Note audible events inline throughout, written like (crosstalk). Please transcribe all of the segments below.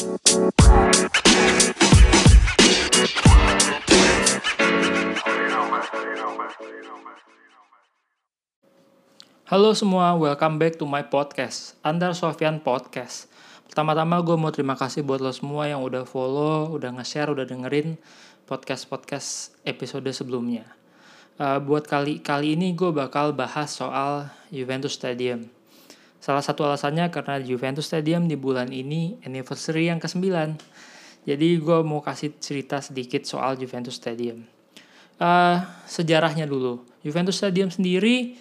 Halo semua, welcome back to my podcast, Andar Sofian Podcast. Pertama-tama gue mau terima kasih buat lo semua yang udah follow, udah nge-share, udah dengerin podcast-podcast episode sebelumnya. Uh, buat kali kali ini gue bakal bahas soal Juventus Stadium. Salah satu alasannya karena Juventus Stadium di bulan ini anniversary yang ke-9. Jadi gue mau kasih cerita sedikit soal Juventus Stadium. Uh, sejarahnya dulu. Juventus Stadium sendiri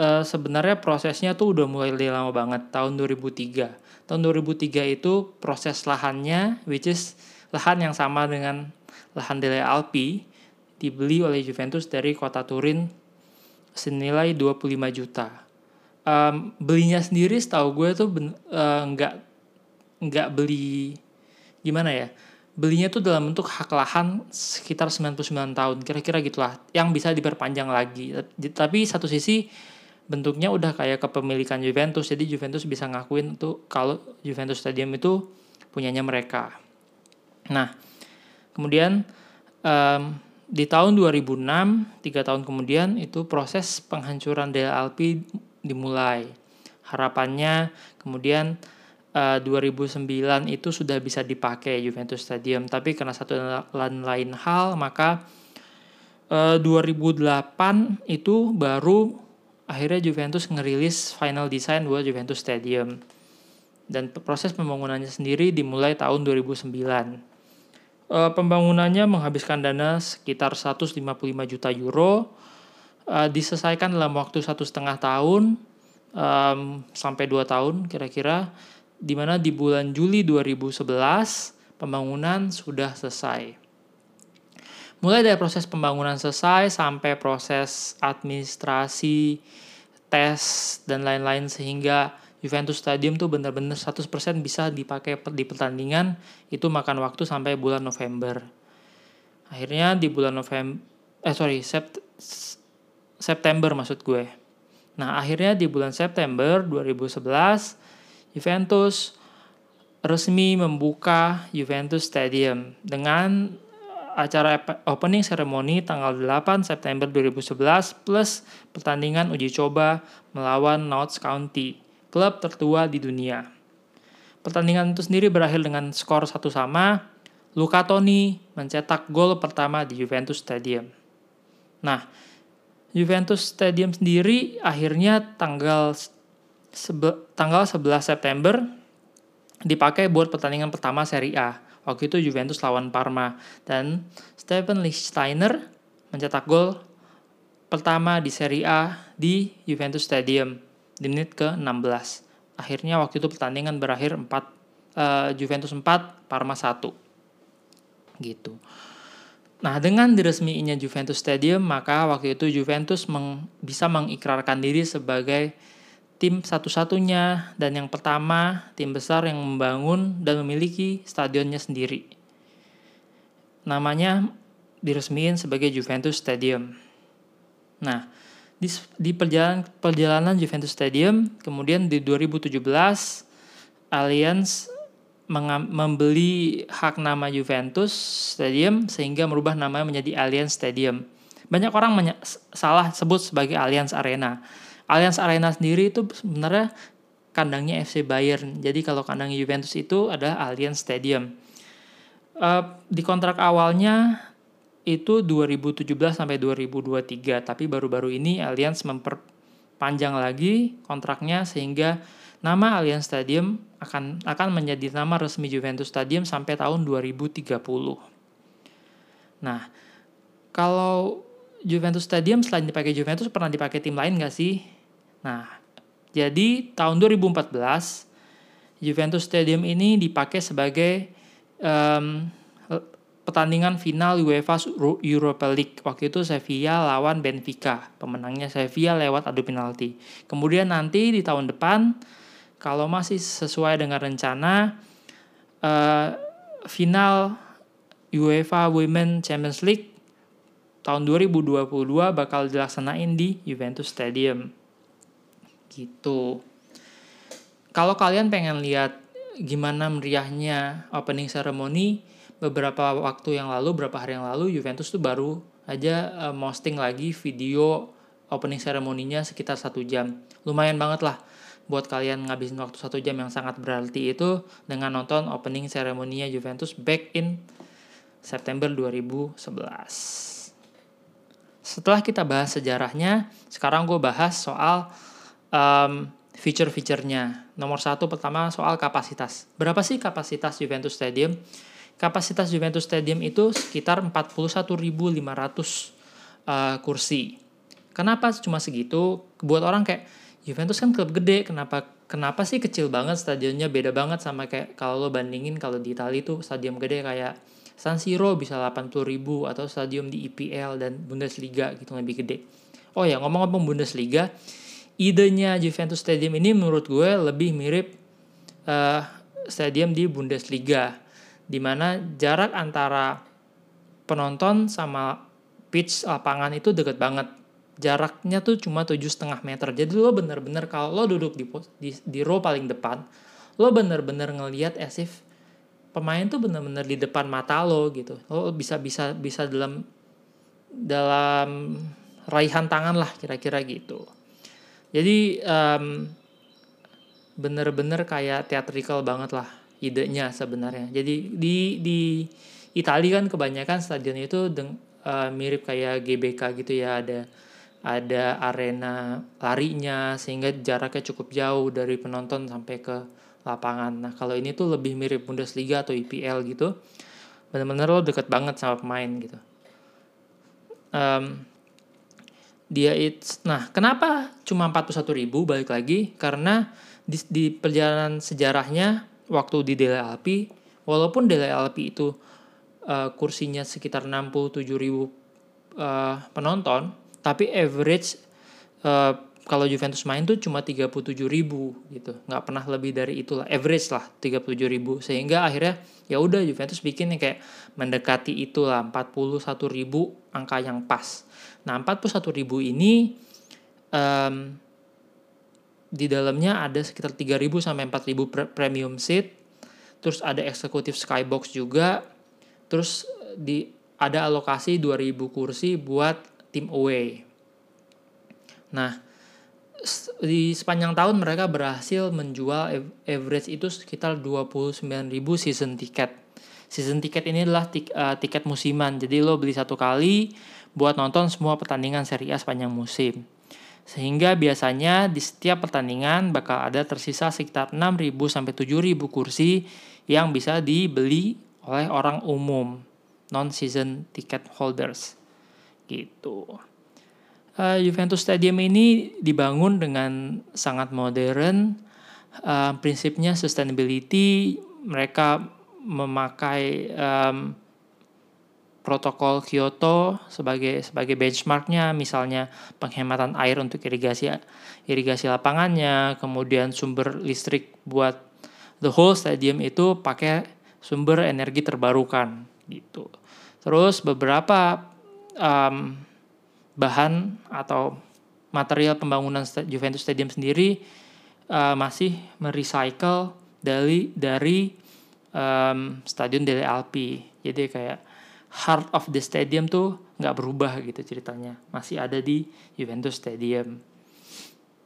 uh, sebenarnya prosesnya tuh udah mulai lama banget tahun 2003. Tahun 2003 itu proses lahannya which is lahan yang sama dengan lahan Dele Alpi dibeli oleh Juventus dari kota Turin senilai 25 juta. Um, belinya sendiri setahu gue tuh uh, nggak nggak beli gimana ya belinya tuh dalam bentuk hak lahan sekitar 99 tahun kira-kira gitulah yang bisa diperpanjang lagi. Tapi satu sisi bentuknya udah kayak kepemilikan Juventus jadi Juventus bisa ngakuin tuh kalau Juventus Stadium itu punyanya mereka. Nah kemudian um, di tahun 2006 tiga tahun kemudian itu proses penghancuran Del Alpi dimulai harapannya kemudian uh, 2009 itu sudah bisa dipakai Juventus Stadium tapi karena satu dan lain hal maka uh, 2008 itu baru akhirnya Juventus ngerilis final design buat Juventus Stadium. Dan proses pembangunannya sendiri dimulai tahun 2009. E, pembangunannya menghabiskan dana sekitar 155 juta euro, e, diselesaikan dalam waktu satu setengah tahun e, sampai dua tahun kira-kira, di mana di bulan Juli 2011 pembangunan sudah selesai. Mulai dari proses pembangunan selesai sampai proses administrasi, tes, dan lain-lain sehingga Juventus Stadium tuh benar-benar 100% bisa dipakai di pertandingan itu makan waktu sampai bulan November. Akhirnya di bulan November eh sorry Sept September maksud gue. Nah, akhirnya di bulan September 2011 Juventus resmi membuka Juventus Stadium dengan acara opening ceremony tanggal 8 September 2011 plus pertandingan uji coba melawan Notts County, klub tertua di dunia. Pertandingan itu sendiri berakhir dengan skor satu sama. Luca Toni mencetak gol pertama di Juventus Stadium. Nah, Juventus Stadium sendiri akhirnya tanggal sebe, tanggal 11 September dipakai buat pertandingan pertama Serie A Waktu itu Juventus lawan Parma dan Steven Lichtsteiner mencetak gol pertama di Serie A di Juventus Stadium di menit ke-16. Akhirnya waktu itu pertandingan berakhir 4 uh, eh, Juventus 4 Parma 1. Gitu. Nah, dengan diresminya Juventus Stadium, maka waktu itu Juventus meng, bisa mengikrarkan diri sebagai tim satu-satunya dan yang pertama tim besar yang membangun dan memiliki stadionnya sendiri. Namanya diresmikan sebagai Juventus Stadium. Nah, di, di perjalanan, perjalanan Juventus Stadium, kemudian di 2017 Allianz membeli hak nama Juventus Stadium sehingga merubah namanya menjadi Allianz Stadium. Banyak orang salah sebut sebagai Allianz Arena Allianz Arena sendiri itu sebenarnya kandangnya FC Bayern. Jadi kalau kandangnya Juventus itu ada Allianz Stadium. Uh, di kontrak awalnya itu 2017 sampai 2023, tapi baru-baru ini Allianz memperpanjang lagi kontraknya sehingga nama Allianz Stadium akan akan menjadi nama resmi Juventus Stadium sampai tahun 2030. Nah, kalau Juventus Stadium selain dipakai Juventus pernah dipakai tim lain gak sih? Nah, jadi tahun 2014 Juventus Stadium ini dipakai sebagai um, pertandingan final UEFA Europa League. Waktu itu Sevilla lawan Benfica. Pemenangnya Sevilla lewat adu penalti. Kemudian nanti di tahun depan kalau masih sesuai dengan rencana uh, final UEFA Women Champions League tahun 2022 bakal dilaksanain di Juventus Stadium. Gitu. Kalau kalian pengen lihat gimana meriahnya opening ceremony beberapa waktu yang lalu, beberapa hari yang lalu Juventus tuh baru aja uh, posting lagi video opening ceremony-nya sekitar satu jam. Lumayan banget lah buat kalian ngabisin waktu satu jam yang sangat berarti itu dengan nonton opening ceremony-nya Juventus back in September 2011. Setelah kita bahas sejarahnya, sekarang gue bahas soal um, feature-featurenya. Nomor satu pertama soal kapasitas. Berapa sih kapasitas Juventus Stadium? Kapasitas Juventus Stadium itu sekitar 41.500 uh, kursi. Kenapa cuma segitu? Buat orang kayak Juventus kan klub gede, kenapa kenapa sih kecil banget stadionnya beda banget sama kayak kalau lo bandingin kalau di Italia tuh stadion gede kayak San Siro bisa 80 ribu atau stadion di IPL dan Bundesliga gitu lebih gede. Oh ya ngomong-ngomong Bundesliga, idenya Juventus Stadium ini menurut gue lebih mirip uh, stadium di Bundesliga di mana jarak antara penonton sama pitch lapangan itu deket banget jaraknya tuh cuma tujuh setengah meter. Jadi lo bener-bener kalau lo duduk di, di di row paling depan lo bener-bener ngelihat as if pemain tuh bener-bener di depan mata lo gitu. Lo bisa bisa bisa dalam dalam raihan tangan lah kira-kira gitu. Jadi um, bener-bener kayak theatrical banget lah idenya sebenarnya. Jadi di di Italia kan kebanyakan stadion itu deng, uh, mirip kayak GBK gitu ya ada ada arena larinya sehingga jaraknya cukup jauh dari penonton sampai ke lapangan. Nah kalau ini tuh lebih mirip Bundesliga atau IPL gitu. Bener-bener lo deket banget sama pemain gitu. Um, dia it's nah kenapa cuma 41 ribu balik lagi karena di, di perjalanan sejarahnya waktu di Dele Alpi walaupun Dele Alpi itu uh, kursinya sekitar 67 ribu uh, penonton tapi average uh, kalau Juventus main tuh cuma 37 ribu gitu nggak pernah lebih dari itulah average lah 37 ribu sehingga akhirnya ya udah Juventus bikin yang kayak mendekati itulah 41 ribu angka yang pas nah 41 ribu ini um, di dalamnya ada sekitar 3000 sampai 4000 premium seat. Terus ada eksekutif skybox juga. Terus di ada alokasi 2000 kursi buat tim away. Nah, di sepanjang tahun mereka berhasil menjual average itu sekitar 29.000 season ticket. Season ticket ini adalah tik, uh, tiket musiman. Jadi lo beli satu kali buat nonton semua pertandingan Serie A sepanjang musim. Sehingga biasanya di setiap pertandingan bakal ada tersisa sekitar 6.000 sampai 7.000 kursi yang bisa dibeli oleh orang umum, non-season ticket holders. Gitu. Uh, Juventus Stadium ini dibangun dengan sangat modern. Uh, prinsipnya sustainability, mereka memakai um, protokol Kyoto sebagai sebagai benchmarknya misalnya penghematan air untuk irigasi irigasi lapangannya kemudian sumber listrik buat the whole stadium itu pakai sumber energi terbarukan gitu terus beberapa um, bahan atau material pembangunan Juventus Stadium sendiri uh, masih merecycle dari dari um, stadion Delle Alpi. Jadi kayak heart of the stadium tuh nggak berubah gitu ceritanya. Masih ada di Juventus Stadium.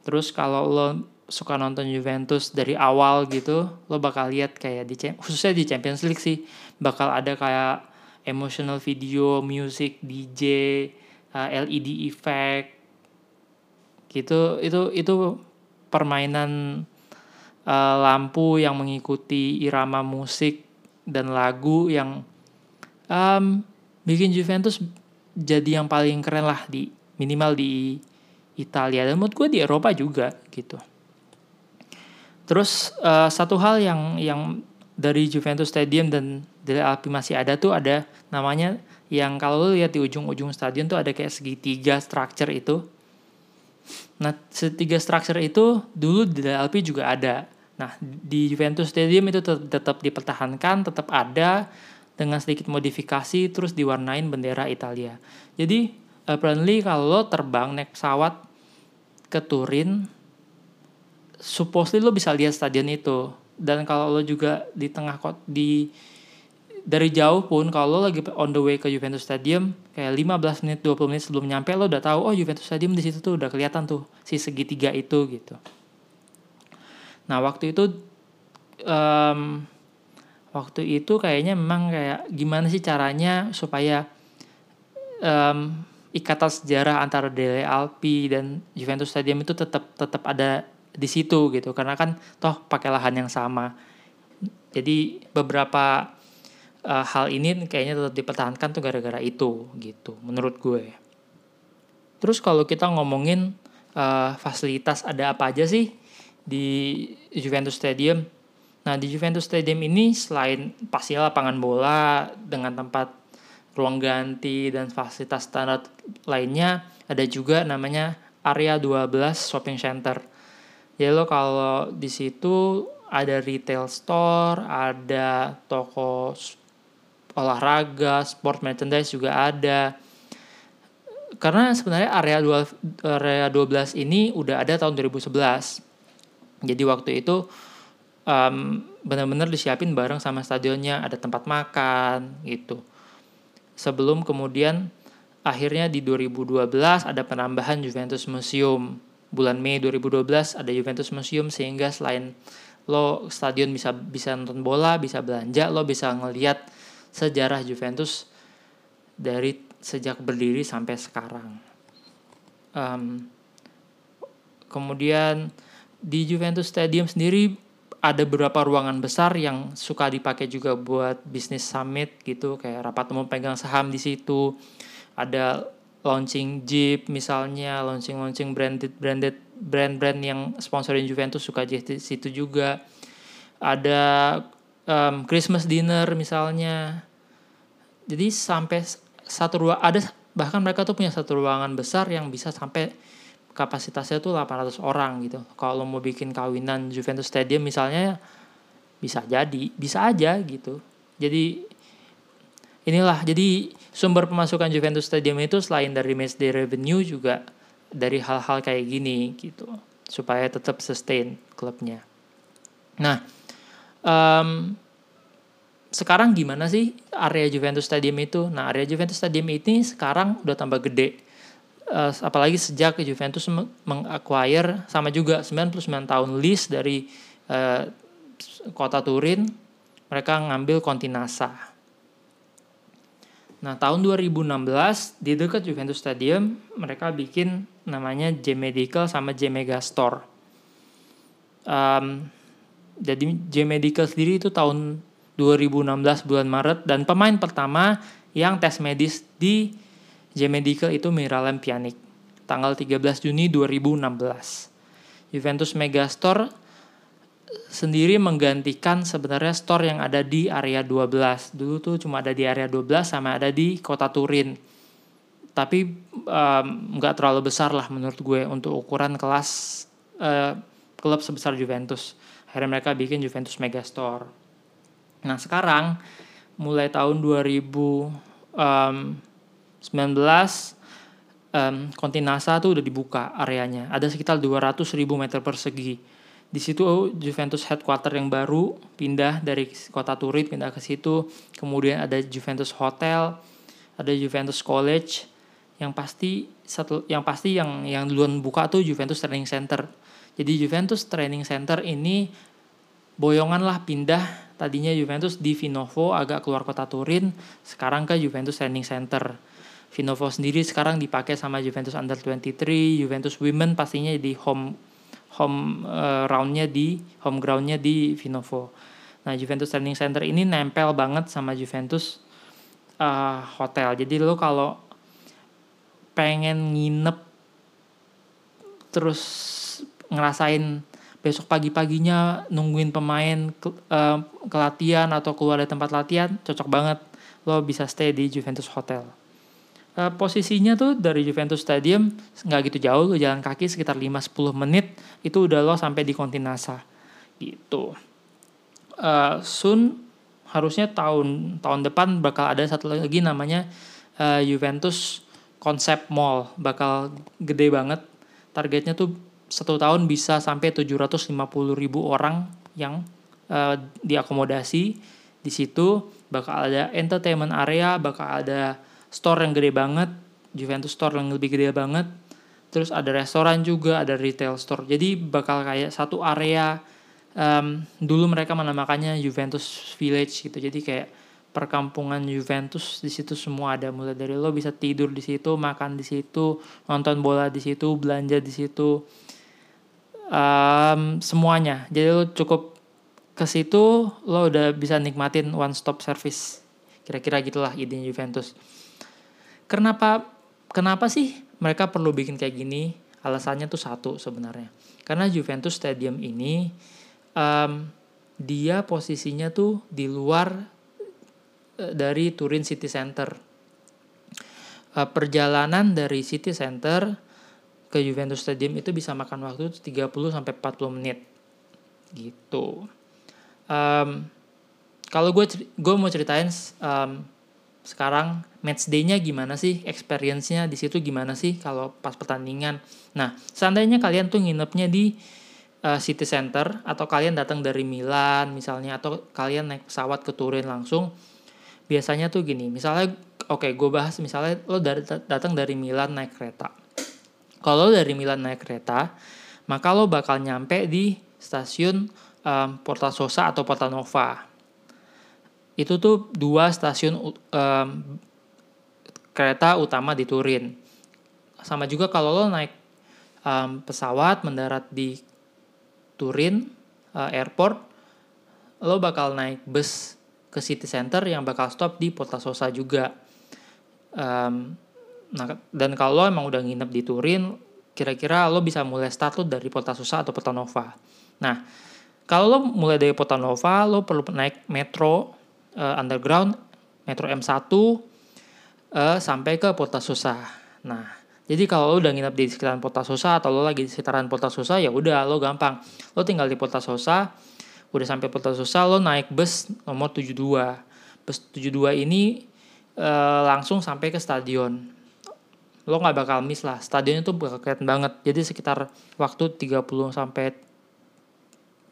Terus kalau lo suka nonton Juventus dari awal gitu lo bakal lihat kayak di khususnya di Champions League sih bakal ada kayak emotional video music DJ uh, LED effect gitu itu itu permainan uh, lampu yang mengikuti irama musik dan lagu yang um, bikin Juventus jadi yang paling keren lah di minimal di Italia dan menurut gue di Eropa juga gitu. Terus uh, satu hal yang yang dari Juventus Stadium dan dari Alpi masih ada tuh ada namanya yang kalau lo lihat di ujung-ujung stadion tuh ada kayak segitiga structure itu. Nah, segitiga structure itu dulu di Alpi juga ada. Nah, di Juventus Stadium itu tetap dipertahankan, tetap ada dengan sedikit modifikasi terus diwarnain bendera Italia. Jadi apparently kalau lo terbang naik pesawat ke Turin, supposedly lo bisa lihat stadion itu. Dan kalau lo juga di tengah kot di dari jauh pun kalau lo lagi on the way ke Juventus Stadium kayak 15 menit 20 menit sebelum nyampe lo udah tahu oh Juventus Stadium di situ tuh udah kelihatan tuh si segitiga itu gitu. Nah waktu itu um, waktu itu kayaknya memang kayak gimana sih caranya supaya um, ikatan sejarah antara Dele Alpi dan Juventus Stadium itu tetap tetap ada di situ gitu karena kan toh pakai lahan yang sama. Jadi beberapa uh, hal ini kayaknya tetap dipertahankan tuh gara-gara itu gitu menurut gue. Terus kalau kita ngomongin uh, fasilitas ada apa aja sih di Juventus Stadium? Nah di Juventus Stadium ini selain pasti lapangan bola dengan tempat ruang ganti dan fasilitas standar lainnya ada juga namanya area 12 shopping center. Jadi lo kalau di situ ada retail store, ada toko olahraga, sport merchandise juga ada. Karena sebenarnya area 2 area 12 ini udah ada tahun 2011. Jadi waktu itu um, benar-benar disiapin bareng sama stadionnya, ada tempat makan gitu. Sebelum kemudian akhirnya di 2012 ada penambahan Juventus Museum. Bulan Mei 2012 ada Juventus Museum sehingga selain lo stadion bisa bisa nonton bola, bisa belanja, lo bisa ngelihat sejarah Juventus dari sejak berdiri sampai sekarang. Um, kemudian di Juventus Stadium sendiri ada beberapa ruangan besar yang suka dipakai juga buat bisnis summit gitu kayak rapat umum pegang saham di situ ada launching Jeep misalnya launching launching branded branded brand-brand yang sponsorin Juventus suka di situ juga ada um, Christmas dinner misalnya jadi sampai satu ruang ada bahkan mereka tuh punya satu ruangan besar yang bisa sampai kapasitasnya tuh 800 orang gitu. Kalau mau bikin kawinan Juventus Stadium misalnya bisa jadi, bisa aja gitu. Jadi inilah jadi sumber pemasukan Juventus Stadium itu selain dari match day revenue juga dari hal-hal kayak gini gitu supaya tetap sustain klubnya. Nah, um, sekarang gimana sih area Juventus Stadium itu? Nah, area Juventus Stadium ini sekarang udah tambah gede. Uh, apalagi sejak Juventus mengacquire sama juga 99 tahun lease dari uh, kota Turin, mereka ngambil Continasa. Nah, tahun 2016 di dekat Juventus Stadium mereka bikin namanya J Medical sama J Mega Store. Um, jadi J Medical sendiri itu tahun 2016 bulan Maret dan pemain pertama yang tes medis di J Medical itu Miralem Pjanic tanggal 13 Juni 2016. Juventus Megastore sendiri menggantikan sebenarnya store yang ada di area 12. Dulu tuh cuma ada di area 12 sama ada di kota Turin. Tapi nggak um, terlalu besar lah menurut gue untuk ukuran kelas uh, klub sebesar Juventus. Akhirnya mereka bikin Juventus Megastore. Nah sekarang mulai tahun 2019 um, Kontinasa tuh udah dibuka areanya. Ada sekitar 200 ribu meter persegi. Di situ Juventus headquarter yang baru pindah dari kota Turin pindah ke situ. Kemudian ada Juventus Hotel, ada Juventus College. Yang pasti satu yang pasti yang yang duluan buka tuh Juventus Training Center. Jadi Juventus Training Center ini boyongan lah pindah Tadinya Juventus di Vinovo agak keluar kota Turin, sekarang ke Juventus Training Center. Vinovo sendiri sekarang dipakai sama Juventus Under 23, Juventus Women pastinya di home home uh, roundnya di home groundnya di Vinovo. Nah Juventus Training Center ini nempel banget sama Juventus uh, hotel. Jadi lo kalau pengen nginep terus ngerasain besok pagi-paginya nungguin pemain ke, uh, ke latihan atau keluar dari tempat latihan cocok banget lo bisa stay di Juventus Hotel. Uh, posisinya tuh dari Juventus Stadium nggak gitu jauh, lo jalan kaki sekitar 5-10 menit itu udah lo sampai di Continasa gitu. Uh, soon harusnya tahun tahun depan bakal ada satu lagi namanya uh, Juventus Concept Mall bakal gede banget targetnya tuh satu tahun bisa sampai 750 ribu orang yang uh, diakomodasi di situ bakal ada entertainment area bakal ada store yang gede banget Juventus store yang lebih gede banget terus ada restoran juga ada retail store. Jadi bakal kayak satu area um, dulu mereka menamakannya Juventus Village gitu. Jadi kayak perkampungan Juventus di situ semua ada. Mulai dari lo bisa tidur di situ makan di situ nonton bola di situ belanja di situ um, semuanya. Jadi lo cukup ke situ lo udah bisa nikmatin one stop service. Kira-kira gitulah ide Juventus kenapa kenapa sih mereka perlu bikin kayak gini alasannya tuh satu sebenarnya karena Juventus Stadium ini um, dia posisinya tuh di luar dari Turin City Center. Uh, perjalanan dari City Center ke Juventus Stadium itu bisa makan waktu 30 sampai 40 menit. Gitu. Um, kalau gue gue mau ceritain um, sekarang match day-nya gimana sih, experience-nya di situ gimana sih kalau pas pertandingan. Nah, seandainya kalian tuh nginepnya di uh, City Center atau kalian datang dari Milan misalnya atau kalian naik pesawat ke Turin langsung, biasanya tuh gini misalnya oke okay, gue bahas misalnya lo dari datang dari Milan naik kereta. Kalau dari Milan naik kereta maka lo bakal nyampe di stasiun um, Porta Sosa atau Porta Nova itu tuh dua stasiun um, kereta utama di Turin sama juga kalau lo naik um, pesawat mendarat di Turin uh, airport lo bakal naik bus ke city center yang bakal stop di Porta Sosa juga. Um, nah, dan kalau lo emang udah nginep di Turin, kira-kira lo bisa mulai start lo dari Porta Sosa atau Porta Nova. Nah, kalau lo mulai dari Porta Nova, lo perlu naik metro uh, underground, metro M1 uh, eh, sampai ke Porta Sosa. Nah, jadi kalau lo udah nginep di sekitaran Porta Sosa atau lo lagi di sekitaran Porta Sosa, ya udah lo gampang. Lo tinggal di Porta Sosa, udah sampai Porta Sosa lo naik bus nomor 72 bus 72 ini e, langsung sampai ke stadion lo nggak bakal miss lah stadion itu bakal keren banget jadi sekitar waktu 30 sampai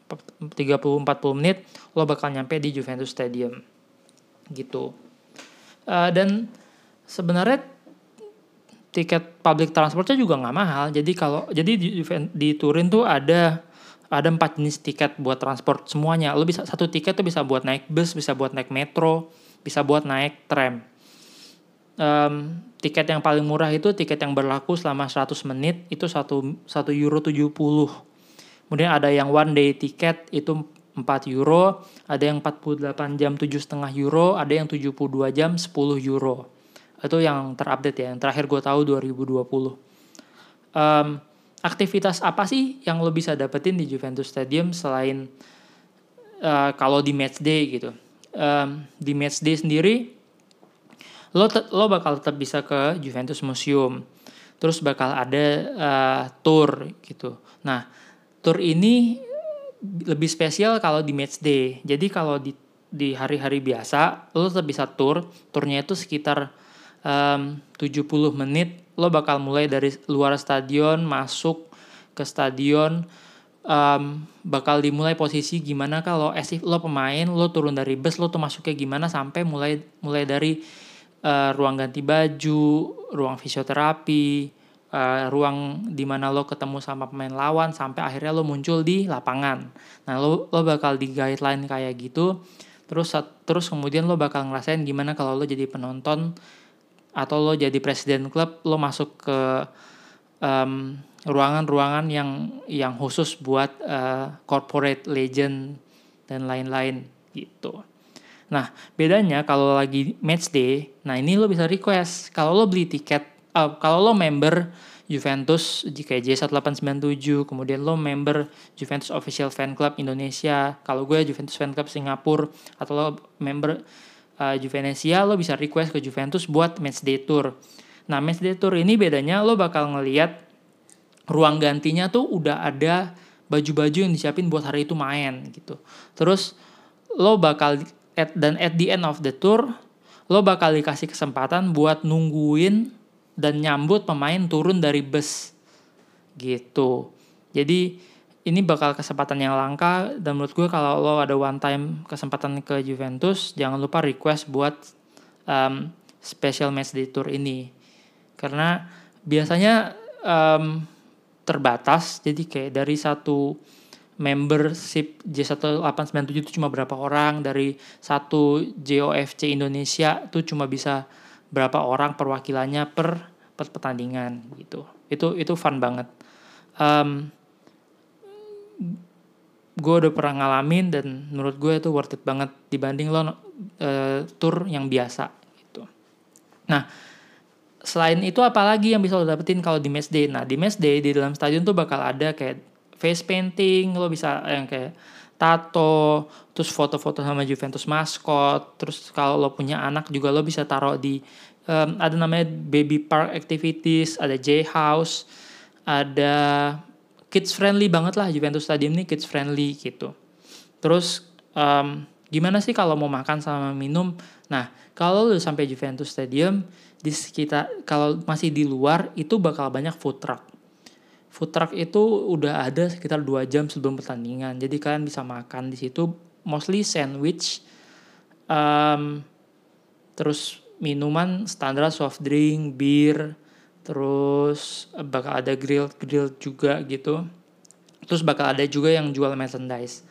30 40 menit lo bakal nyampe di Juventus Stadium gitu e, dan sebenarnya tiket public transportnya juga nggak mahal jadi kalau jadi di, di Turin tuh ada ada empat jenis tiket buat transport semuanya. Lo bisa satu tiket tuh bisa buat naik bus, bisa buat naik metro, bisa buat naik tram. Um, tiket yang paling murah itu tiket yang berlaku selama 100 menit itu satu satu euro 70. Kemudian ada yang one day tiket itu 4 euro, ada yang 48 jam tujuh setengah euro, ada yang 72 jam 10 euro. Itu yang terupdate ya, yang terakhir gue tahu 2020. Um, aktivitas apa sih yang lo bisa dapetin di Juventus Stadium selain uh, kalau di match day gitu um, di match day sendiri lo lo bakal tetap bisa ke Juventus Museum terus bakal ada uh, tour gitu nah tour ini lebih spesial kalau di match day. Jadi kalau di di hari-hari biasa lo tetap bisa tour turnya itu sekitar um, 70 menit. Lo bakal mulai dari luar stadion masuk ke stadion um, bakal dimulai posisi gimana kalau esif lo pemain lo turun dari bus lo tuh masuknya gimana sampai mulai mulai dari uh, ruang ganti baju ruang fisioterapi uh, ruang di mana lo ketemu sama pemain lawan sampai akhirnya lo muncul di lapangan nah lo lo bakal di guideline kayak gitu terus terus kemudian lo bakal ngerasain gimana kalau lo jadi penonton atau lo jadi presiden klub lo masuk ke ruangan-ruangan um, yang yang khusus buat uh, corporate legend dan lain-lain gitu. Nah bedanya kalau lagi match day, nah ini lo bisa request kalau lo beli tiket, uh, kalau lo member Juventus jika J1897, kemudian lo member Juventus Official Fan Club Indonesia, kalau gue Juventus Fan Club Singapura, atau lo member uh, Juvenesia lo bisa request ke Juventus buat match day tour. Nah match day tour ini bedanya lo bakal ngeliat ruang gantinya tuh udah ada baju-baju yang disiapin buat hari itu main gitu. Terus lo bakal at, dan at the end of the tour lo bakal dikasih kesempatan buat nungguin dan nyambut pemain turun dari bus. Gitu. Jadi ini bakal kesempatan yang langka dan menurut gue kalau lo ada one time kesempatan ke Juventus jangan lupa request buat um, special match day tour ini. Karena biasanya um, terbatas. Jadi kayak dari satu membership J1897 itu cuma berapa orang dari satu JOFC Indonesia itu cuma bisa berapa orang perwakilannya per per pertandingan gitu itu itu fun banget um, gue udah pernah ngalamin dan menurut gue itu worth it banget dibanding lo uh, tour yang biasa gitu. Nah, selain itu apalagi yang bisa lo dapetin kalau di match day? Nah, di match day di dalam stadion tuh bakal ada kayak face painting, lo bisa yang kayak tato, terus foto-foto sama Juventus maskot, terus kalau lo punya anak juga lo bisa taruh di um, ada namanya baby park activities, ada J house, ada kids friendly banget lah Juventus Stadium ini kids friendly gitu. Terus um, gimana sih kalau mau makan sama minum? Nah kalau lu sampai Juventus Stadium di sekitar kalau masih di luar itu bakal banyak food truck. Food truck itu udah ada sekitar dua jam sebelum pertandingan. Jadi kalian bisa makan di situ mostly sandwich. Um, terus minuman standar soft drink, bir, terus bakal ada grill grill juga gitu terus bakal ada juga yang jual merchandise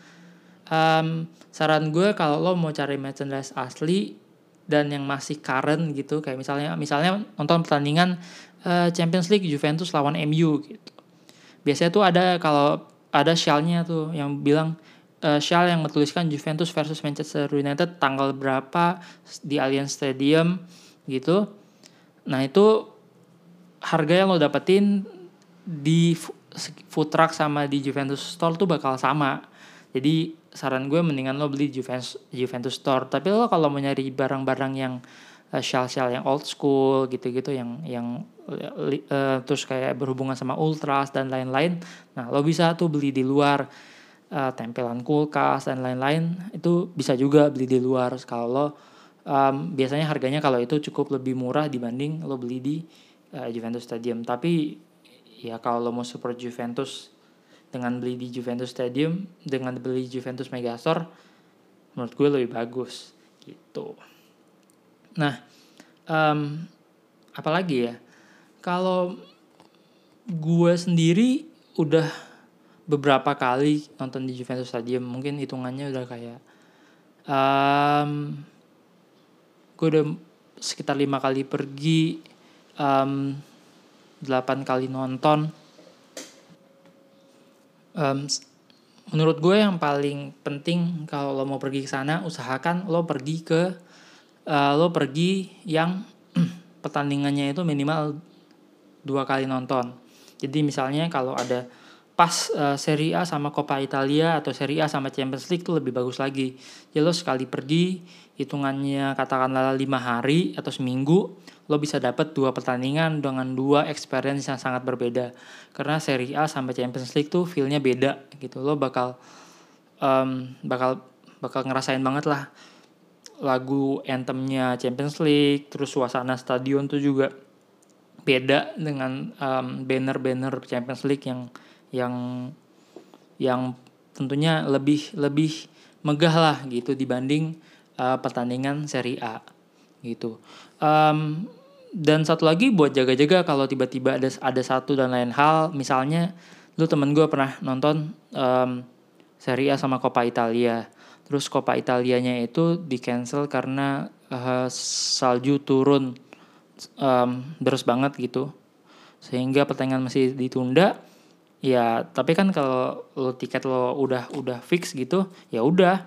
um, saran gue kalau lo mau cari merchandise asli dan yang masih current gitu kayak misalnya misalnya nonton pertandingan uh, Champions League Juventus lawan MU gitu biasanya tuh ada kalau ada shellnya tuh yang bilang uh, shell yang bertuliskan Juventus versus Manchester United tanggal berapa di Allianz Stadium gitu nah itu harga yang lo dapetin di food truck sama di Juventus Store tuh bakal sama. Jadi saran gue mendingan lo beli Juventus Juventus Store. Tapi lo kalau mau nyari barang-barang yang uh, shell-shell yang old school gitu-gitu yang yang uh, terus kayak berhubungan sama ultras dan lain-lain, nah lo bisa tuh beli di luar uh, tempelan kulkas dan lain-lain. Itu bisa juga beli di luar. Kalau lo um, biasanya harganya kalau itu cukup lebih murah dibanding lo beli di uh, Juventus Stadium. Tapi ya kalau lo mau support Juventus dengan beli di Juventus Stadium dengan beli Juventus Megastore menurut gue lebih bagus gitu. Nah um, apalagi ya kalau gue sendiri udah beberapa kali nonton di Juventus Stadium mungkin hitungannya udah kayak um, gue udah sekitar lima kali pergi um, 8 kali nonton. Um, menurut gue yang paling penting kalau lo mau pergi ke sana usahakan lo pergi ke uh, lo pergi yang (clears throat) pertandingannya itu minimal dua kali nonton jadi misalnya kalau ada pas uh, Serie A sama Coppa Italia atau Serie A sama Champions League itu lebih bagus lagi. Jadi lo sekali pergi hitungannya katakanlah lima hari atau seminggu lo bisa dapat dua pertandingan dengan dua experience yang sangat berbeda. Karena Serie A sama Champions League tuh feelnya beda gitu. Lo bakal um, bakal bakal ngerasain banget lah lagu anthemnya Champions League, terus suasana stadion tuh juga beda dengan um, banner-banner Champions League yang yang yang tentunya lebih lebih megah lah gitu dibanding uh, pertandingan Serie A gitu. Um, dan satu lagi buat jaga-jaga kalau tiba-tiba ada ada satu dan lain hal, misalnya lu temen gue pernah nonton um, Serie A sama Coppa Italia. Terus Coppa Italianya itu di cancel karena uh, salju turun um, terus banget gitu. Sehingga pertandingan masih ditunda ya tapi kan kalau lo tiket lo udah udah fix gitu ya udah.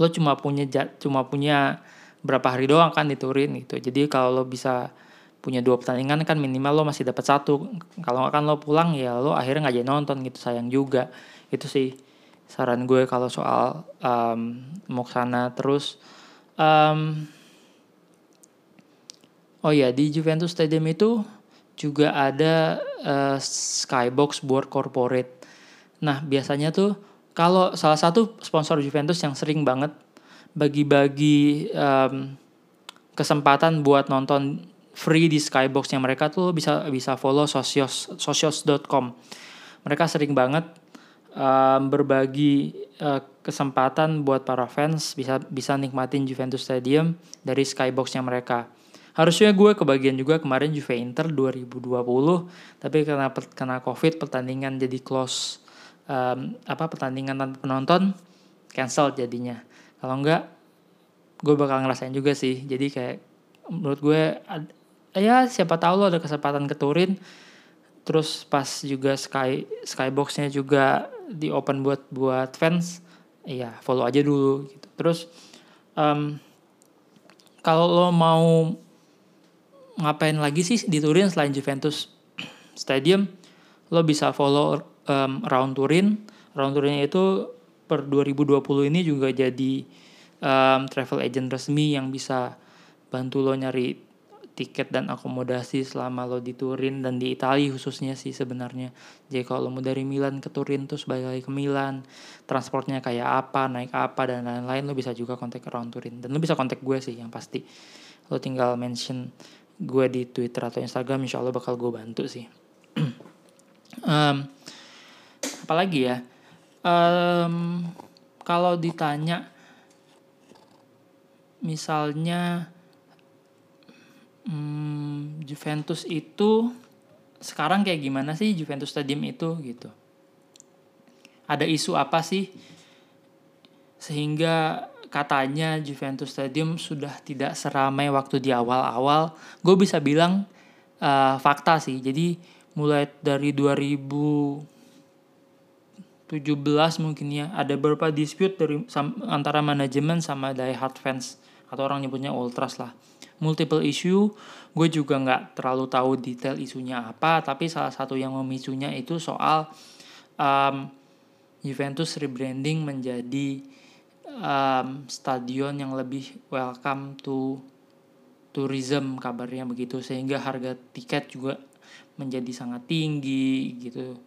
Lo cuma punya cuma punya berapa hari doang kan diturin gitu. Jadi kalau lo bisa punya dua pertandingan kan minimal lo masih dapat satu. Kalau nggak kan lo pulang ya lo akhirnya nggak jadi nonton gitu sayang juga. Itu sih saran gue kalau soal um, mau sana terus. Um, oh ya di Juventus Stadium itu juga ada uh, skybox buat corporate. Nah biasanya tuh kalau salah satu sponsor Juventus yang sering banget bagi-bagi um, kesempatan buat nonton free di skybox yang mereka tuh bisa bisa follow socios socios.com. Mereka sering banget um, berbagi uh, kesempatan buat para fans bisa bisa nikmatin Juventus Stadium dari skyboxnya mereka. Harusnya gue kebagian juga kemarin Juve Inter 2020, tapi karena kena Covid pertandingan jadi close um, apa pertandingan tanpa penonton cancel jadinya. Kalau enggak gue bakal ngerasain juga sih. Jadi kayak menurut gue ya siapa tahu lo ada kesempatan ke Turin terus pas juga sky skyboxnya juga di open buat buat fans iya follow aja dulu gitu terus um, kalau lo mau ngapain lagi sih di Turin selain Juventus Stadium lo bisa follow um, round Turin round Turinnya itu per 2020 ini juga jadi um, travel agent resmi yang bisa bantu lo nyari tiket dan akomodasi selama lo di Turin dan di Italia khususnya sih sebenarnya. Jadi kalau lo mau dari Milan ke Turin terus balik lagi ke Milan, transportnya kayak apa, naik apa dan lain-lain lo bisa juga kontak around Turin dan lo bisa kontak gue sih yang pasti. Lo tinggal mention gue di Twitter atau Instagram, insya Allah bakal gue bantu sih. (clears throat) um, apalagi ya, um, kalau ditanya misalnya hmm, Juventus itu sekarang kayak gimana sih Juventus Stadium itu gitu? Ada isu apa sih? Sehingga katanya Juventus Stadium sudah tidak seramai waktu di awal-awal. Gue bisa bilang uh, fakta sih. Jadi mulai dari 2017 mungkin ya ada beberapa dispute dari antara manajemen sama die hard fans atau orang nyebutnya ultras lah. Multiple issue gue juga nggak terlalu tahu detail isunya apa tapi salah satu yang memicunya itu soal um, Juventus rebranding menjadi um, stadion yang lebih welcome to tourism kabarnya begitu. Sehingga harga tiket juga menjadi sangat tinggi gitu.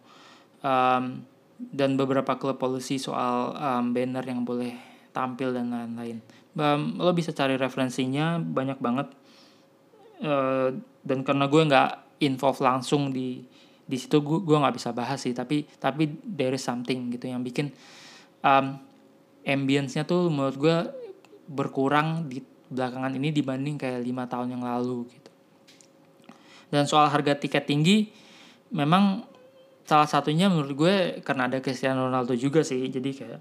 Um, dan beberapa klub polisi soal um, banner yang boleh tampil dan lain-lain. Um, lo bisa cari referensinya banyak banget. Uh, dan karena gue nggak involve langsung di di situ gue gue nggak bisa bahas sih. Tapi tapi there is something gitu yang bikin um, ambience-nya tuh menurut gue berkurang di belakangan ini dibanding kayak lima tahun yang lalu gitu. Dan soal harga tiket tinggi memang salah satunya menurut gue karena ada Cristiano Ronaldo juga sih. Jadi kayak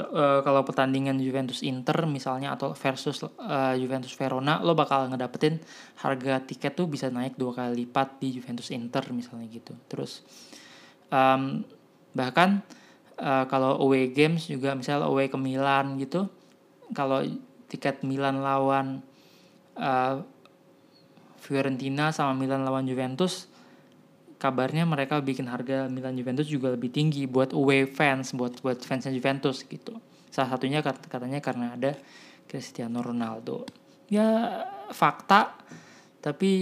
uh, kalau pertandingan Juventus Inter misalnya atau versus uh, Juventus Verona lo bakal ngedapetin harga tiket tuh bisa naik dua kali lipat di Juventus Inter misalnya gitu. Terus um, bahkan uh, kalau away games juga misalnya away ke Milan gitu kalau tiket Milan lawan uh, Fiorentina sama Milan lawan Juventus kabarnya mereka bikin harga Milan Juventus juga lebih tinggi buat away fans buat buat fansnya Juventus gitu. Salah satunya katanya karena ada Cristiano Ronaldo. Ya fakta tapi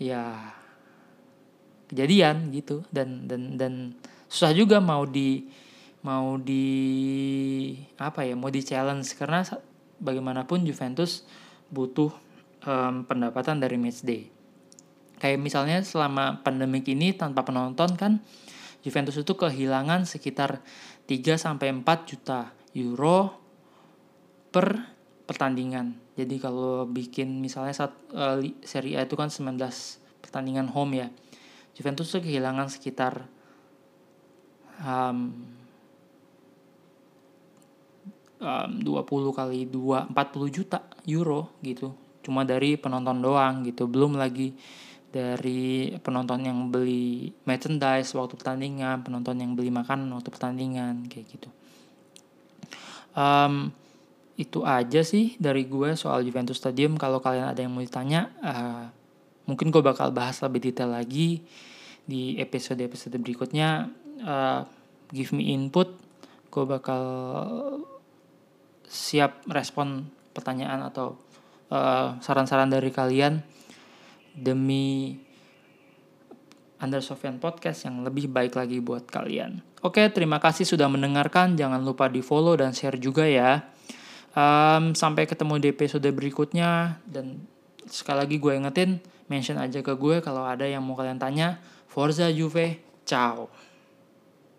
ya kejadian gitu dan dan dan susah juga mau di mau di apa ya mau di challenge karena bagaimanapun Juventus butuh um, pendapatan dari match day Kayak misalnya selama pandemik ini tanpa penonton kan Juventus itu kehilangan sekitar 3 sampai 4 juta euro per pertandingan. Jadi kalau bikin misalnya saat uh, Serie A itu kan 19 pertandingan home ya. Juventus itu kehilangan sekitar um, um, 20 kali 2 40 juta euro gitu. Cuma dari penonton doang gitu. Belum lagi dari penonton yang beli merchandise waktu pertandingan, penonton yang beli makanan waktu pertandingan kayak gitu. Um, itu aja sih dari gue soal Juventus Stadium. Kalau kalian ada yang mau ditanya, uh, mungkin gue bakal bahas lebih detail lagi di episode-episode berikutnya. Uh, give me input, gue bakal siap respon pertanyaan atau uh, saran-saran dari kalian demi Under Sofian Podcast yang lebih baik lagi buat kalian. Oke, terima kasih sudah mendengarkan. Jangan lupa di follow dan share juga ya. Um, sampai ketemu di episode berikutnya. Dan sekali lagi gue ingetin, mention aja ke gue kalau ada yang mau kalian tanya. Forza Juve, ciao.